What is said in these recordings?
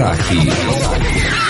العراقي.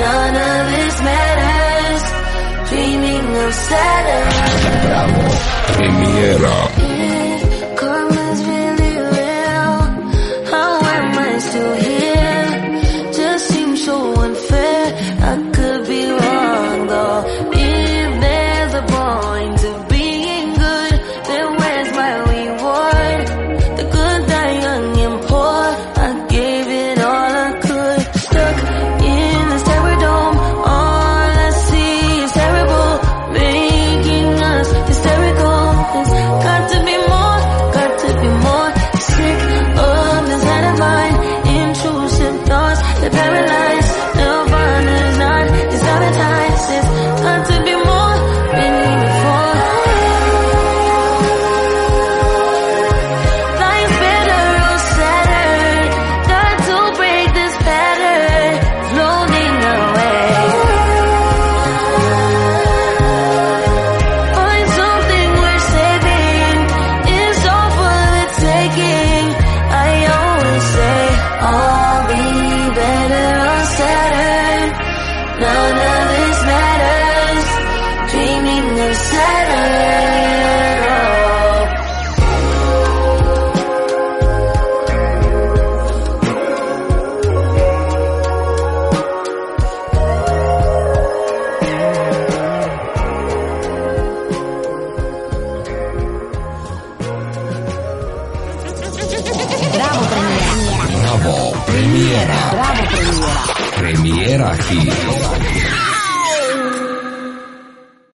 None of this matters. Dreaming of Saturn. Bravo. Premiera. Premiera. Premiera aquí.